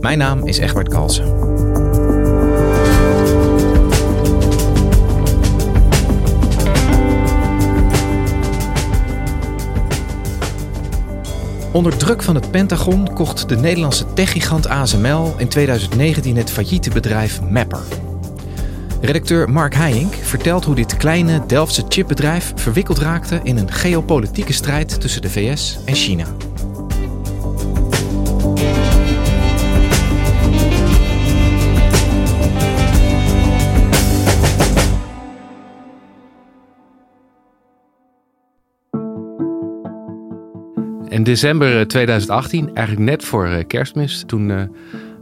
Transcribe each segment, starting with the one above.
Mijn naam is Egbert Kalsen. Onder druk van het Pentagon kocht de Nederlandse techgigant ASML in 2019 het failliete bedrijf Mapper. Redacteur Mark Heijink vertelt hoe dit kleine Delftse chipbedrijf verwikkeld raakte in een geopolitieke strijd tussen de VS en China. In december 2018, eigenlijk net voor eh, kerstmis, toen uh,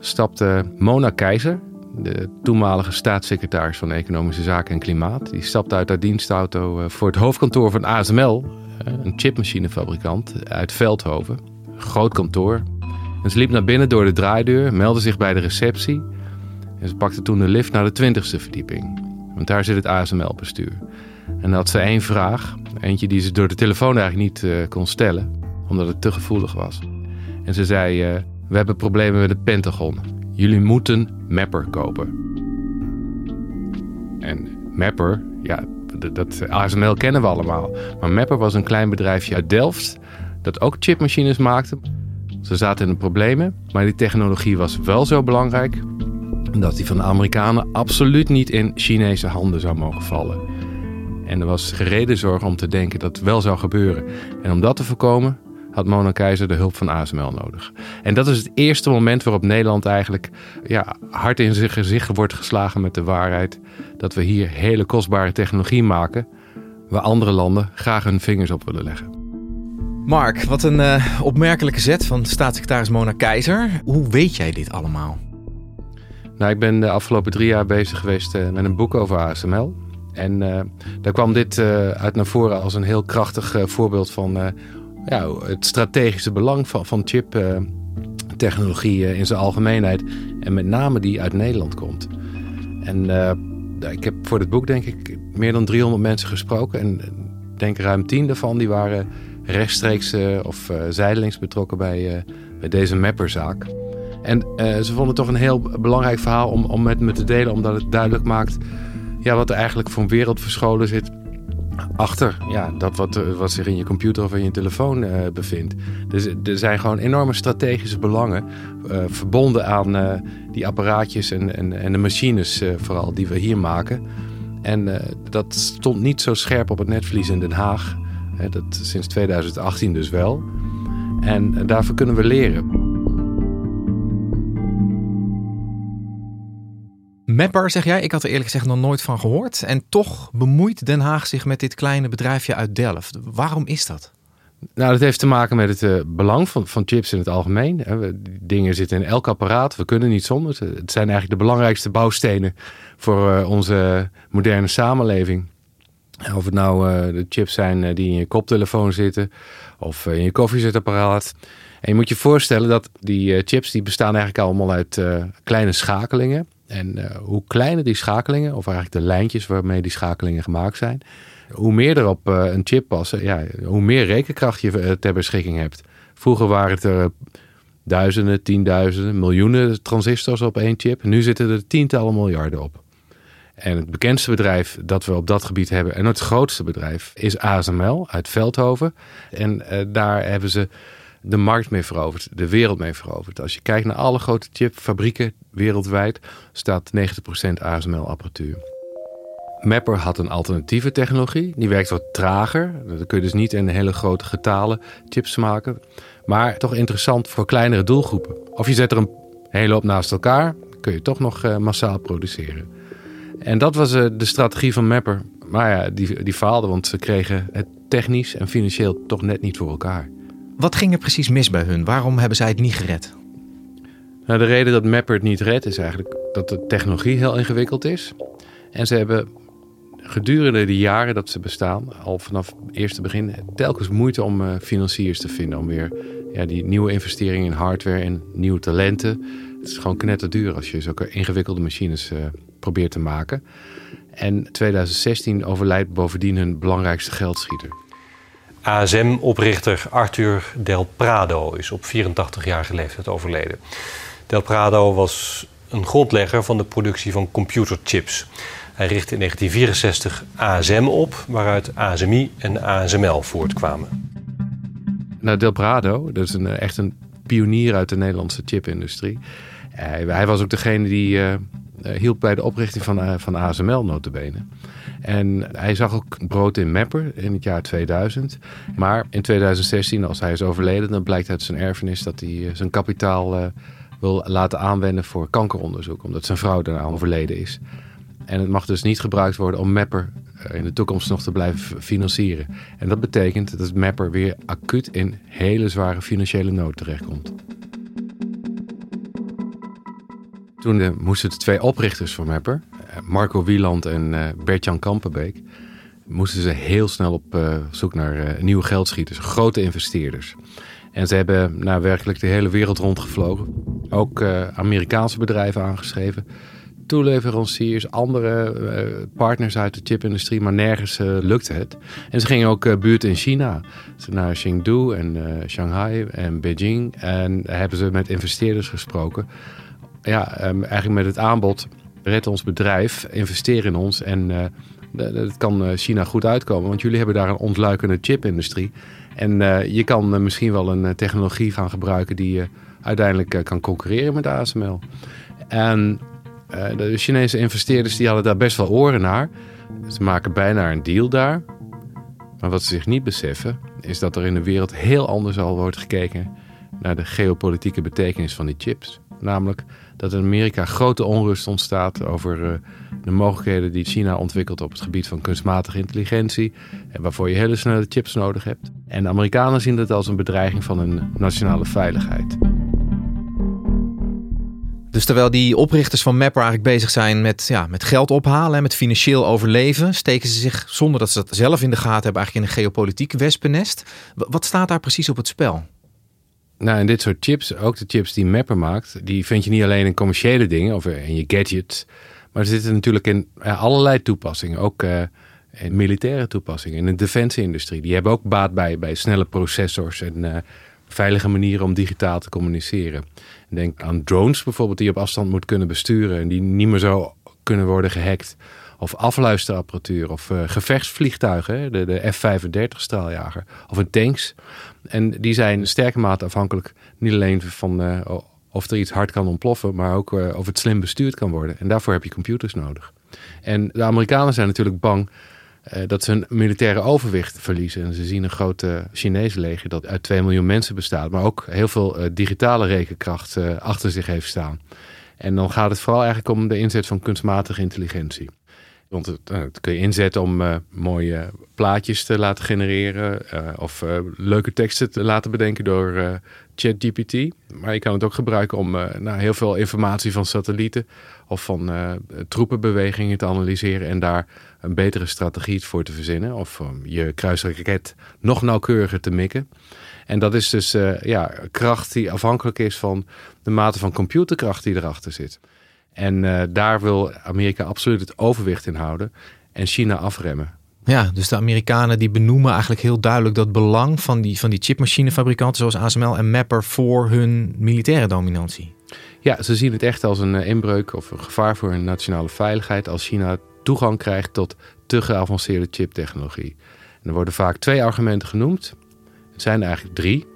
stapte Mona Keizer, de toenmalige staatssecretaris van Economische Zaken en Klimaat, die stapte uit haar dienstauto eh, voor het hoofdkantoor van ASML, een chipmachinefabrikant uit Veldhoven. groot kantoor. En ze liep naar binnen door de draaideur, meldde zich bij de receptie en ze pakte toen de lift naar de twintigste verdieping. Want daar zit het ASML-bestuur. En dan had ze één vraag, eentje die ze door de telefoon eigenlijk niet kon stellen omdat het te gevoelig was. En ze zei: uh, We hebben problemen met het Pentagon. Jullie moeten Mapper kopen. En Mapper, ja, dat ASML kennen we allemaal. Maar Mapper was een klein bedrijfje uit Delft dat ook chipmachines maakte. Ze zaten in de problemen, maar die technologie was wel zo belangrijk dat die van de Amerikanen absoluut niet in Chinese handen zou mogen vallen. En er was gereden zorg om te denken dat het wel zou gebeuren. En om dat te voorkomen, had Mona Keizer de hulp van ASML nodig. En dat is het eerste moment waarop Nederland eigenlijk ja, hard in zijn gezicht wordt geslagen met de waarheid dat we hier hele kostbare technologie maken waar andere landen graag hun vingers op willen leggen. Mark, wat een uh, opmerkelijke zet van staatssecretaris Mona Keizer. Hoe weet jij dit allemaal? Nou, ik ben de afgelopen drie jaar bezig geweest uh, met een boek over ASML. En uh, daar kwam dit uit naar voren als een heel krachtig voorbeeld van ja, het strategische belang van, van chip-technologie in zijn algemeenheid. En met name die uit Nederland komt. En uh, ik heb voor dit boek denk ik meer dan 300 mensen gesproken. En denk ruim 10 daarvan die waren rechtstreeks of zijdelings betrokken bij, bij deze mapperzaak. En ze vonden het toch een heel belangrijk verhaal om, om met me te delen, omdat het duidelijk maakt ja, wat er eigenlijk voor een wereld verscholen zit achter ja, dat wat, eh, wat zich in je computer of in je telefoon uh, bevindt. Dus er zijn gewoon enorme strategische belangen uh, verbonden aan die apparaatjes en, en, en de machines vooral die we hier maken. En dat stond niet zo scherp op het netvlies in Den Haag. dat sinds 2018 dus wel. En daarvoor kunnen we leren. Mapper, zeg jij? Ik had er eerlijk gezegd nog nooit van gehoord. En toch bemoeit Den Haag zich met dit kleine bedrijfje uit Delft. Waarom is dat? Nou, dat heeft te maken met het uh, belang van, van chips in het algemeen. Dingen zitten in elk apparaat. We kunnen niet zonder. Het zijn eigenlijk de belangrijkste bouwstenen voor uh, onze moderne samenleving. Of het nou uh, de chips zijn die in je koptelefoon zitten of in je koffiezetapparaat. En je moet je voorstellen dat die chips die bestaan eigenlijk allemaal uit kleine schakelingen. En uh, hoe kleiner die schakelingen, of eigenlijk de lijntjes waarmee die schakelingen gemaakt zijn, hoe meer er op uh, een chip passen, ja, hoe meer rekenkracht je ter beschikking hebt. Vroeger waren het er duizenden, tienduizenden, miljoenen transistors op één chip. Nu zitten er tientallen miljarden op. En het bekendste bedrijf dat we op dat gebied hebben, en het grootste bedrijf, is ASML uit Veldhoven. En daar hebben ze de markt mee veroverd, de wereld mee veroverd. Als je kijkt naar alle grote chipfabrieken wereldwijd, staat 90% ASML-apparatuur. Mapper had een alternatieve technologie. Die werkt wat trager. Dan kun je dus niet in hele grote getalen chips maken. Maar toch interessant voor kleinere doelgroepen. Of je zet er een hele hoop naast elkaar, kun je toch nog uh, massaal produceren. En dat was uh, de strategie van Mapper. Maar ja, die, die faalde, want ze kregen het technisch en financieel toch net niet voor elkaar. Wat ging er precies mis bij hun? Waarom hebben zij het niet gered? Nou, de reden dat Mapper het niet redt is eigenlijk dat de technologie heel ingewikkeld is. En ze hebben gedurende de jaren dat ze bestaan, al vanaf het eerste begin, telkens moeite om uh, financiers te vinden. Om weer ja, die nieuwe investeringen in hardware en nieuwe talenten. Het is gewoon knetterduur als je zulke ingewikkelde machines uh, probeert te maken. En 2016 overlijdt bovendien hun belangrijkste geldschieter. ASM-oprichter Arthur Del Prado is op 84-jarige leeftijd overleden. Del Prado was een grondlegger van de productie van computerchips. Hij richtte in 1964 ASM op, waaruit ASMI en ASML voortkwamen. Nou, Del Prado, dat is een, echt een pionier uit de Nederlandse chipindustrie. Hij, hij was ook degene die uh, hielp bij de oprichting van, van ASML notabene. En hij zag ook brood in Mapper in het jaar 2000. Maar in 2016, als hij is overleden, dan blijkt uit zijn erfenis dat hij zijn kapitaal wil laten aanwenden voor kankeronderzoek. Omdat zijn vrouw daarna overleden is. En het mag dus niet gebruikt worden om Mapper eh, in de toekomst nog te blijven financieren. En dat betekent dat Mapper weer acuut in hele zware financiële nood terechtkomt. Toen moesten de twee oprichters van Mapper, eh, Marco Wieland en uh, Bert-Jan Kampenbeek, moesten ze heel snel op uh, zoek naar uh, nieuwe geldschieters, grote investeerders. En ze hebben nou, werkelijk de hele wereld rondgevlogen. Ook Amerikaanse bedrijven aangeschreven toeleveranciers, andere partners uit de chipindustrie, maar nergens lukte het. En ze gingen ook uh, buurt in China, naar Chengdu en Shanghai en Beijing. En hebben ze met investeerders gesproken. Ja, um, eigenlijk met het aanbod, red ons bedrijf, investeer in ons en dat kan China goed uitkomen. Want jullie hebben daar een ontluikende chipindustrie. En je kan misschien wel een technologie gaan gebruiken die uiteindelijk kan concurreren met ASML. En uh, de Chinese investeerders die hadden daar best wel oren naar. Ze maken bijna een deal daar. Maar wat ze zich niet beseffen, is dat er in de wereld heel anders al wordt gekeken naar de geopolitieke betekenis van die chips. Namelijk dat in Amerika grote onrust ontstaat over uh, de mogelijkheden die China ontwikkelt op het gebied van kunstmatige intelligentie. En waarvoor je hele snelle chips nodig hebt. En de Amerikanen zien dat als een bedreiging van hun nationale veiligheid. Dus terwijl die oprichters van Mapper eigenlijk bezig zijn met, ja, met geld ophalen en met financieel overleven, steken ze zich zonder dat ze dat zelf in de gaten hebben eigenlijk in een geopolitiek wespennest. Wat staat daar precies op het spel? Nou, en dit soort chips, ook de chips die Mapper maakt, die vind je niet alleen in commerciële dingen of in je gadgets, maar er zitten natuurlijk in allerlei toepassingen, ook uh, in militaire toepassingen, in de defensieindustrie. Die hebben ook baat bij, bij snelle processors en uh, veilige manieren om digitaal te communiceren. Denk aan drones bijvoorbeeld die je op afstand moet kunnen besturen en die niet meer zo kunnen worden gehackt. Of afluisterapparatuur of uh, gevechtsvliegtuigen, de, de F-35 straaljager of een tanks. En die zijn sterke mate afhankelijk niet alleen van uh, of er iets hard kan ontploffen, maar ook uh, of het slim bestuurd kan worden. En daarvoor heb je computers nodig. En de Amerikanen zijn natuurlijk bang dat ze een militaire overwicht verliezen. En ze zien een grote Chinese leger dat uit 2 miljoen mensen bestaat, maar ook heel veel digitale rekenkracht achter zich heeft staan. En dan gaat het vooral eigenlijk om de inzet van kunstmatige intelligentie. Want het, het kun je inzetten om mooie plaatjes te laten genereren of leuke teksten te laten bedenken door ChatGPT. Maar je kan het ook gebruiken om nou, heel veel informatie van satellieten of van troepenbewegingen te analyseren en daar een betere strategie voor te verzinnen. Of je kruisraket nog nauwkeuriger te mikken. En dat is dus ja, kracht die afhankelijk is van de mate van computerkracht die erachter zit. En uh, daar wil Amerika absoluut het overwicht in houden en China afremmen. Ja, dus de Amerikanen die benoemen eigenlijk heel duidelijk dat belang van die, van die chipmachinefabrikanten zoals ASML en Mapper voor hun militaire dominantie. Ja, ze zien het echt als een inbreuk of een gevaar voor hun nationale veiligheid als China toegang krijgt tot te geavanceerde chiptechnologie. En er worden vaak twee argumenten genoemd. Het zijn er eigenlijk drie.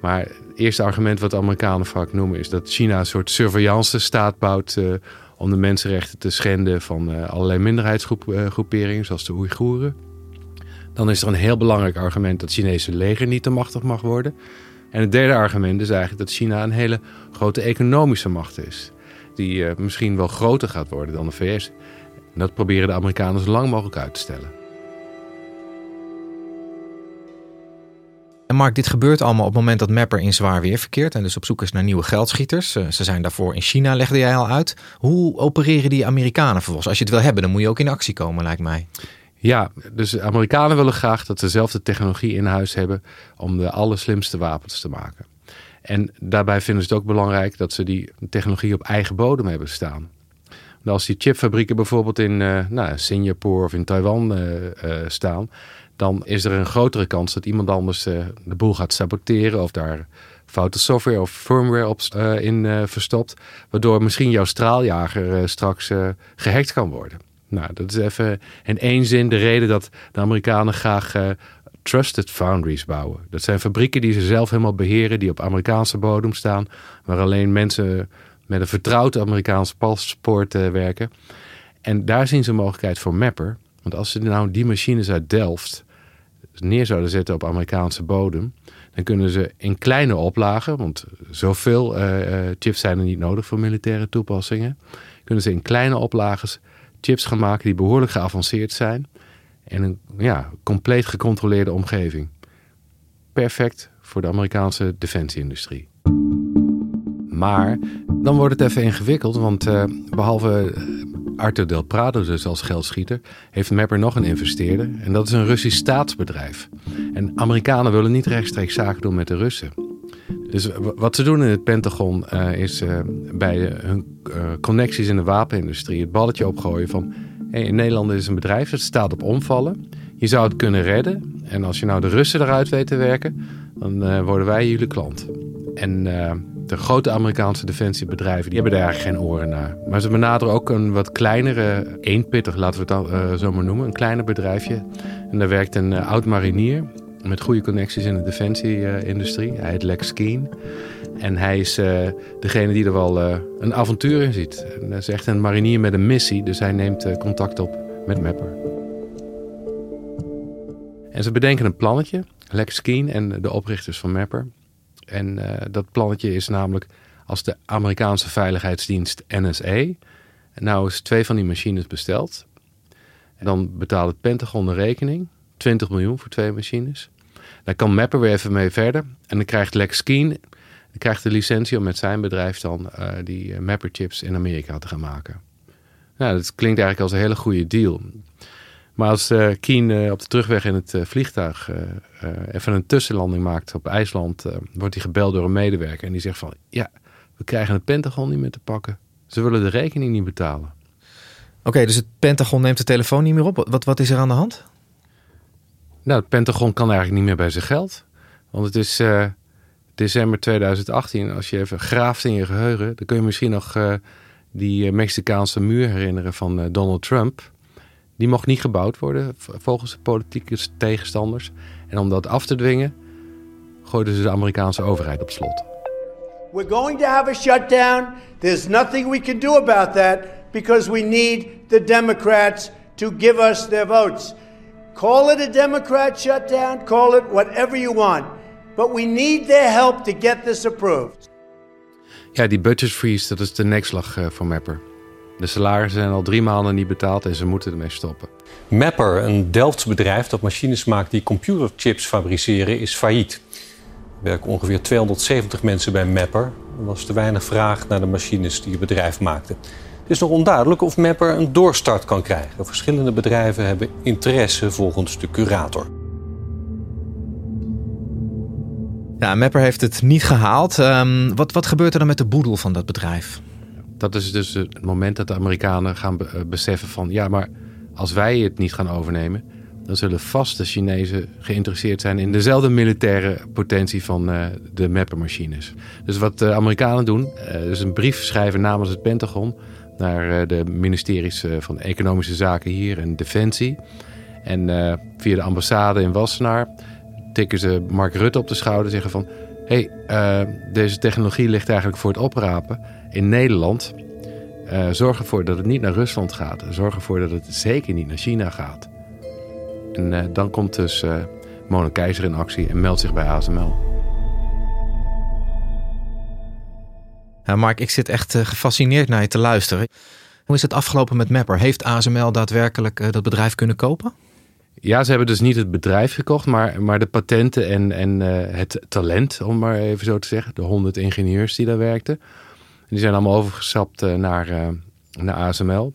Maar het eerste argument wat de Amerikanen vaak noemen is dat China een soort surveillance staat bouwt uh, om de mensenrechten te schenden van uh, allerlei minderheidsgroeperingen, zoals de Oeigoeren. Dan is er een heel belangrijk argument dat het Chinese leger niet te machtig mag worden. En het derde argument is eigenlijk dat China een hele grote economische macht is. Die misschien wel groter gaat worden dan de VS. Dat proberen de Amerikanen zo lang mogelijk uit te stellen. Mark, dit gebeurt allemaal op het moment dat Mapper in zwaar weer verkeert en dus op zoek is naar nieuwe geldschieters. Eh, ze zijn daarvoor in China, legde jij al uit. Hoe opereren die Amerikanen vervolgens? Als je het wil hebben, dan moet je ook in actie komen, lijkt mij. Ja, dus de Amerikanen willen graag dat ze dezelfde technologie in huis hebben om de allerslimste wapens te maken. En daarbij vinden ze het ook belangrijk dat ze die technologie op eigen bodem hebben staan. als die chipfabrieken bijvoorbeeld in uh, nou, Singapore of in Taiwan uh, staan, dan is er een grotere kans dat iemand anders de boel gaat saboteren of daar foute software of firmware op in verstopt, waardoor misschien jouw straaljager straks gehackt kan worden. Nou, dat is even in één zin de reden dat de Amerikanen graag trusted foundries bouwen. Dat zijn fabrieken die ze zelf helemaal beheren, die op Amerikaanse bodem staan, waar alleen mensen met een vertrouwd Amerikaans paspoort werken. En daar zien ze een mogelijkheid voor Mapper. Want als ze nou die machines uit Delft neer zouden zetten op Amerikaanse bodem, dan kunnen ze in kleine oplagen, want zoveel uh, chips zijn er niet nodig voor militaire toepassingen, kunnen ze in kleine oplages chips gaan maken die behoorlijk geavanceerd zijn. En een ja, compleet gecontroleerde omgeving. Perfect voor de Amerikaanse defensieindustrie. Maar dan wordt het even ingewikkeld, want uh, behalve Arthur Del Prado dus als geldschieter, heeft Mapper nog een investeerder. En dat is een Russisch staatsbedrijf. En Amerikanen willen niet rechtstreeks zaken doen met de Russen. Dus wat ze doen in het Pentagon uh, is uh, bij hun uh, connecties in de wapenindustrie het balletje opgooien van... Hey, in Nederland is een bedrijf dat staat op omvallen. Je zou het kunnen redden. En als je nou de Russen eruit weet te werken, dan worden wij jullie klant. En grote Amerikaanse defensiebedrijven die hebben daar geen oren naar. Maar ze benaderen ook een wat kleinere, eenpittig laten we het dan, zo maar noemen, een kleiner bedrijfje. En daar werkt een oud marinier met goede connecties in de defensieindustrie. Hij heet Lex Keen. En hij is uh, degene die er wel uh, een avontuur in ziet. En dat is echt een marinier met een missie, dus hij neemt uh, contact op met Mapper. En ze bedenken een plannetje, Lex Keen en de oprichters van Mapper. En dat plannetje is namelijk als de Amerikaanse veiligheidsdienst NSA nou eens twee van die machines bestelt. Dan betaalt het Pentagon de rekening, 20 miljoen voor twee machines. Daar kan Mapper weer even mee verder. En dan krijgt Lex Keen krijgt de licentie om met zijn bedrijf dan uh, die Mapper chips in Amerika te gaan maken. Nou, dat klinkt eigenlijk als een hele goede deal. Maar als uh, Keen uh, op de terugweg in het vliegtuig even een tussenlanding maakt op IJsland, wordt hij gebeld door een medewerker en die zegt van ja, we krijgen het Pentagon niet meer te pakken. Ze willen de rekening niet betalen. Oké, dus het Pentagon neemt de telefoon niet meer op. Wat, wat is er aan de hand? Nou, het Pentagon kan eigenlijk niet meer bij zijn geld. Want het is december 2018. Als je even graaft in je geheugen, dan kun je misschien nog die Mexicaanse muur herinneren van Donald Trump. Die mocht niet gebouwd worden volgens de politieke tegenstanders. En om dat af te dwingen, gooiden ze de Amerikaanse overheid op slot. We're going to have a shutdown. There's nothing we can do about that because we need the Democrats to give us their votes. Call it a Democrat shutdown, call it whatever you want. But we need their help to get this approved. Ja, die budget freeze, dat is de nekslag uh, voor Mapper. De salarissen zijn al drie maanden niet betaald en ze moeten ermee stoppen. Mapper, een Delfts bedrijf dat machines maakt die computerchips fabriceren, is failliet. Er werken ongeveer 270 mensen bij Mapper. Er was te weinig vraag naar de machines die het bedrijf maakte. Het is nog onduidelijk of Mapper een doorstart kan krijgen. Verschillende bedrijven hebben interesse volgens de curator. Ja, Mapper heeft het niet gehaald. Um, wat, wat gebeurt er dan met de boedel van dat bedrijf? Dat is dus het moment dat de Amerikanen gaan be beseffen van... ja, maar als wij het niet gaan overnemen... dan zullen vast de Chinezen geïnteresseerd zijn... in dezelfde militaire potentie van uh, de Mapper-machines. Dus wat de Amerikanen doen, uh, dus een brief schrijven namens het Pentagon naar eh, de ministeries eh, van Economische Zaken hier en Defensie. En eh, via de ambassade in Wassenaar tikken ze Mark Rutte op de schouder en zeggen van... hey, uh, deze technologie ligt eigenlijk voor het oprapen in Nederland. Uh, zorg ervoor dat het niet naar Rusland gaat. Zorg ervoor dat het zeker niet naar China gaat. En uh, dan komt dus Mona Keizer in actie en meldt zich bij ASML. Ja, Mark, ik zit echt gefascineerd naar je te luisteren. Hoe is het afgelopen met Mapper? Heeft ASML daadwerkelijk dat bedrijf kunnen kopen? Ja, ze hebben dus niet het bedrijf gekocht, maar, maar de patenten en, en uh, het talent, om maar even zo te zeggen. De honderd ingenieurs die daar werkten. Die zijn allemaal overgestapt uh, naar, uh, naar ASML.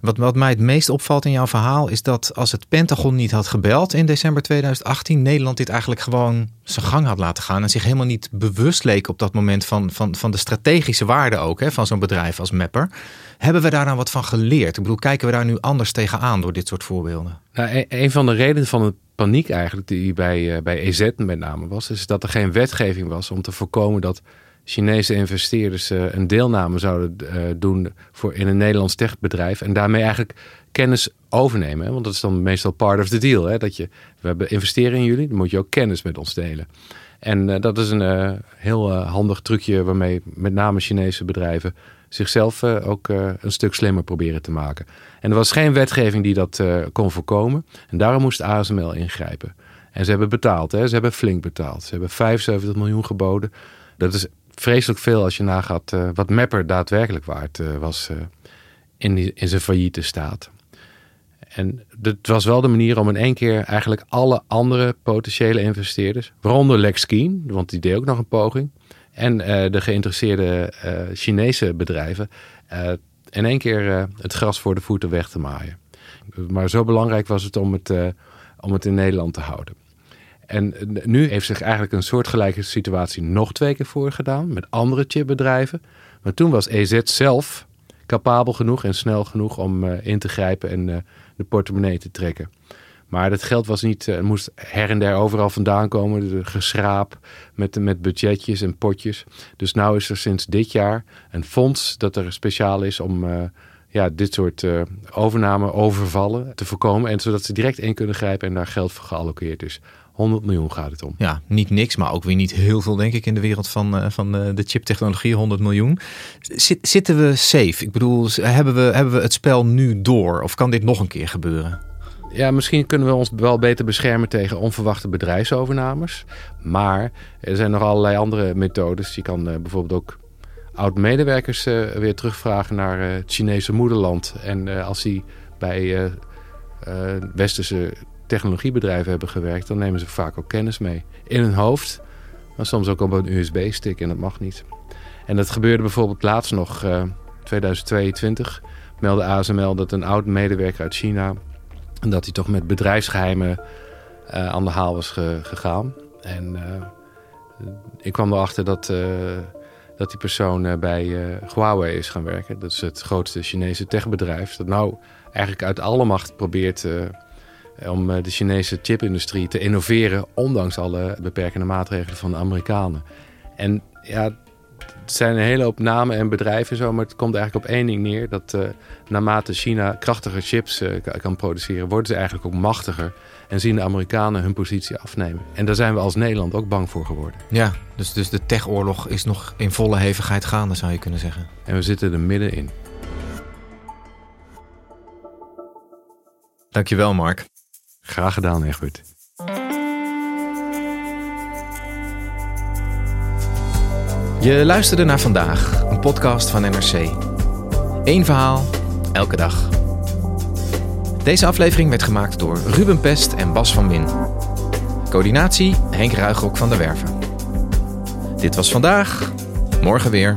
Wat, wat mij het meest opvalt in jouw verhaal is dat als het Pentagon niet had gebeld in december 2018, Nederland dit eigenlijk gewoon zijn gang had laten gaan en zich helemaal niet bewust leek op dat moment van, van, van de strategische waarde ook hè, van zo'n bedrijf als Mapper. Hebben we daar nou wat van geleerd? Ik bedoel, kijken we daar nu anders tegenaan door dit soort voorbeelden? Nou, een, een van de redenen van de paniek eigenlijk die bij, uh, bij EZ met name was, is dat er geen wetgeving was om te voorkomen dat Chinese investeerders uh, een deelname zouden uh, doen voor in een Nederlands techbedrijf en daarmee eigenlijk kennis overnemen. Want dat is dan meestal part of the deal. Hè? Dat je, we hebben investeren in jullie, dan moet je ook kennis met ons delen. En uh, dat is een heel handig trucje waarmee met name Chinese bedrijven zichzelf ook een stuk slimmer proberen te maken. En er was geen wetgeving die dat kon voorkomen. En daarom moest ASML ingrijpen. En ze hebben betaald, hè? ze hebben flink betaald. Ze hebben 75 miljoen geboden. Dat is vreselijk veel als je nagaat uh, wat Mapper daadwerkelijk waard uh, was uh, in, in zijn failliete staat. En het was wel de manier om in één keer eigenlijk alle andere potentiële investeerders, waaronder Lex Keen, want die deed ook nog een poging, en de geïnteresseerde Chinese bedrijven, in één keer het gras voor de voeten weg te maaien. Maar zo belangrijk was het om het, om het in Nederland te houden. En nu heeft zich eigenlijk een soortgelijke situatie nog twee keer voorgedaan met andere chipbedrijven. Maar toen was EZ zelf capabel genoeg en snel genoeg om uh, in te grijpen en uh, de portemonnee te trekken. Maar dat geld was niet, uh, moest her en der overal vandaan komen. Geschraap met, met budgetjes en potjes. Dus nu is er sinds dit jaar een fonds dat er speciaal is om ja, dit soort overname, overvallen te voorkomen. En zodat ze direct in kunnen grijpen en daar geld voor is. 100 miljoen gaat het om. Ja, niet niks, maar ook weer niet heel veel, denk ik, in de wereld van, uh, van uh, de chiptechnologie. 100 miljoen. Zit, zitten we safe? Ik bedoel, hebben we, hebben we het spel nu door? Of kan dit nog een keer gebeuren? Ja, misschien kunnen we ons wel beter beschermen tegen onverwachte bedrijfsovernames. Maar er zijn nog allerlei andere methodes. Je kan uh, bijvoorbeeld ook oud-medewerkers weer terugvragen naar het Chinese moederland. En als die bij westerse technologiebedrijven hebben gewerkt, dan nemen ze vaak ook kennis mee. In hun hoofd, maar soms ook op een USB-stick en dat mag niet. En dat gebeurde bijvoorbeeld laatst nog, uh, 2022, meldde ASML dat een oud medewerker uit China, dat hij toch met bedrijfsgeheimen uh, aan de haal was ge gegaan. En uh, ik kwam erachter dat, dat die persoon bij Huawei is gaan werken. Dat is het grootste Chinese techbedrijf. Dat nou eigenlijk uit alle macht probeert eh, om eh, de Chinese chipindustrie te innoveren, ondanks alle beperkende maatregelen van de Amerikanen. En ja, het zijn een hele hoop namen en bedrijven zo, maar het komt eigenlijk op één ding neer: dat uh, naarmate China krachtiger chips uh, kan produceren, worden ze eigenlijk ook machtiger. En zien de Amerikanen hun positie afnemen. En daar zijn we als Nederland ook bang voor geworden. Ja, dus, dus de techoorlog is nog in volle hevigheid gaande, zou je kunnen zeggen. En we zitten er middenin. Dankjewel, Mark. Graag gedaan, Egbert. Je luisterde naar vandaag, een podcast van NRC. Eén verhaal, elke dag. Deze aflevering werd gemaakt door Ruben Pest en Bas van Win. Coördinatie Henk Ruigrok van der Werven. Dit was vandaag, morgen weer.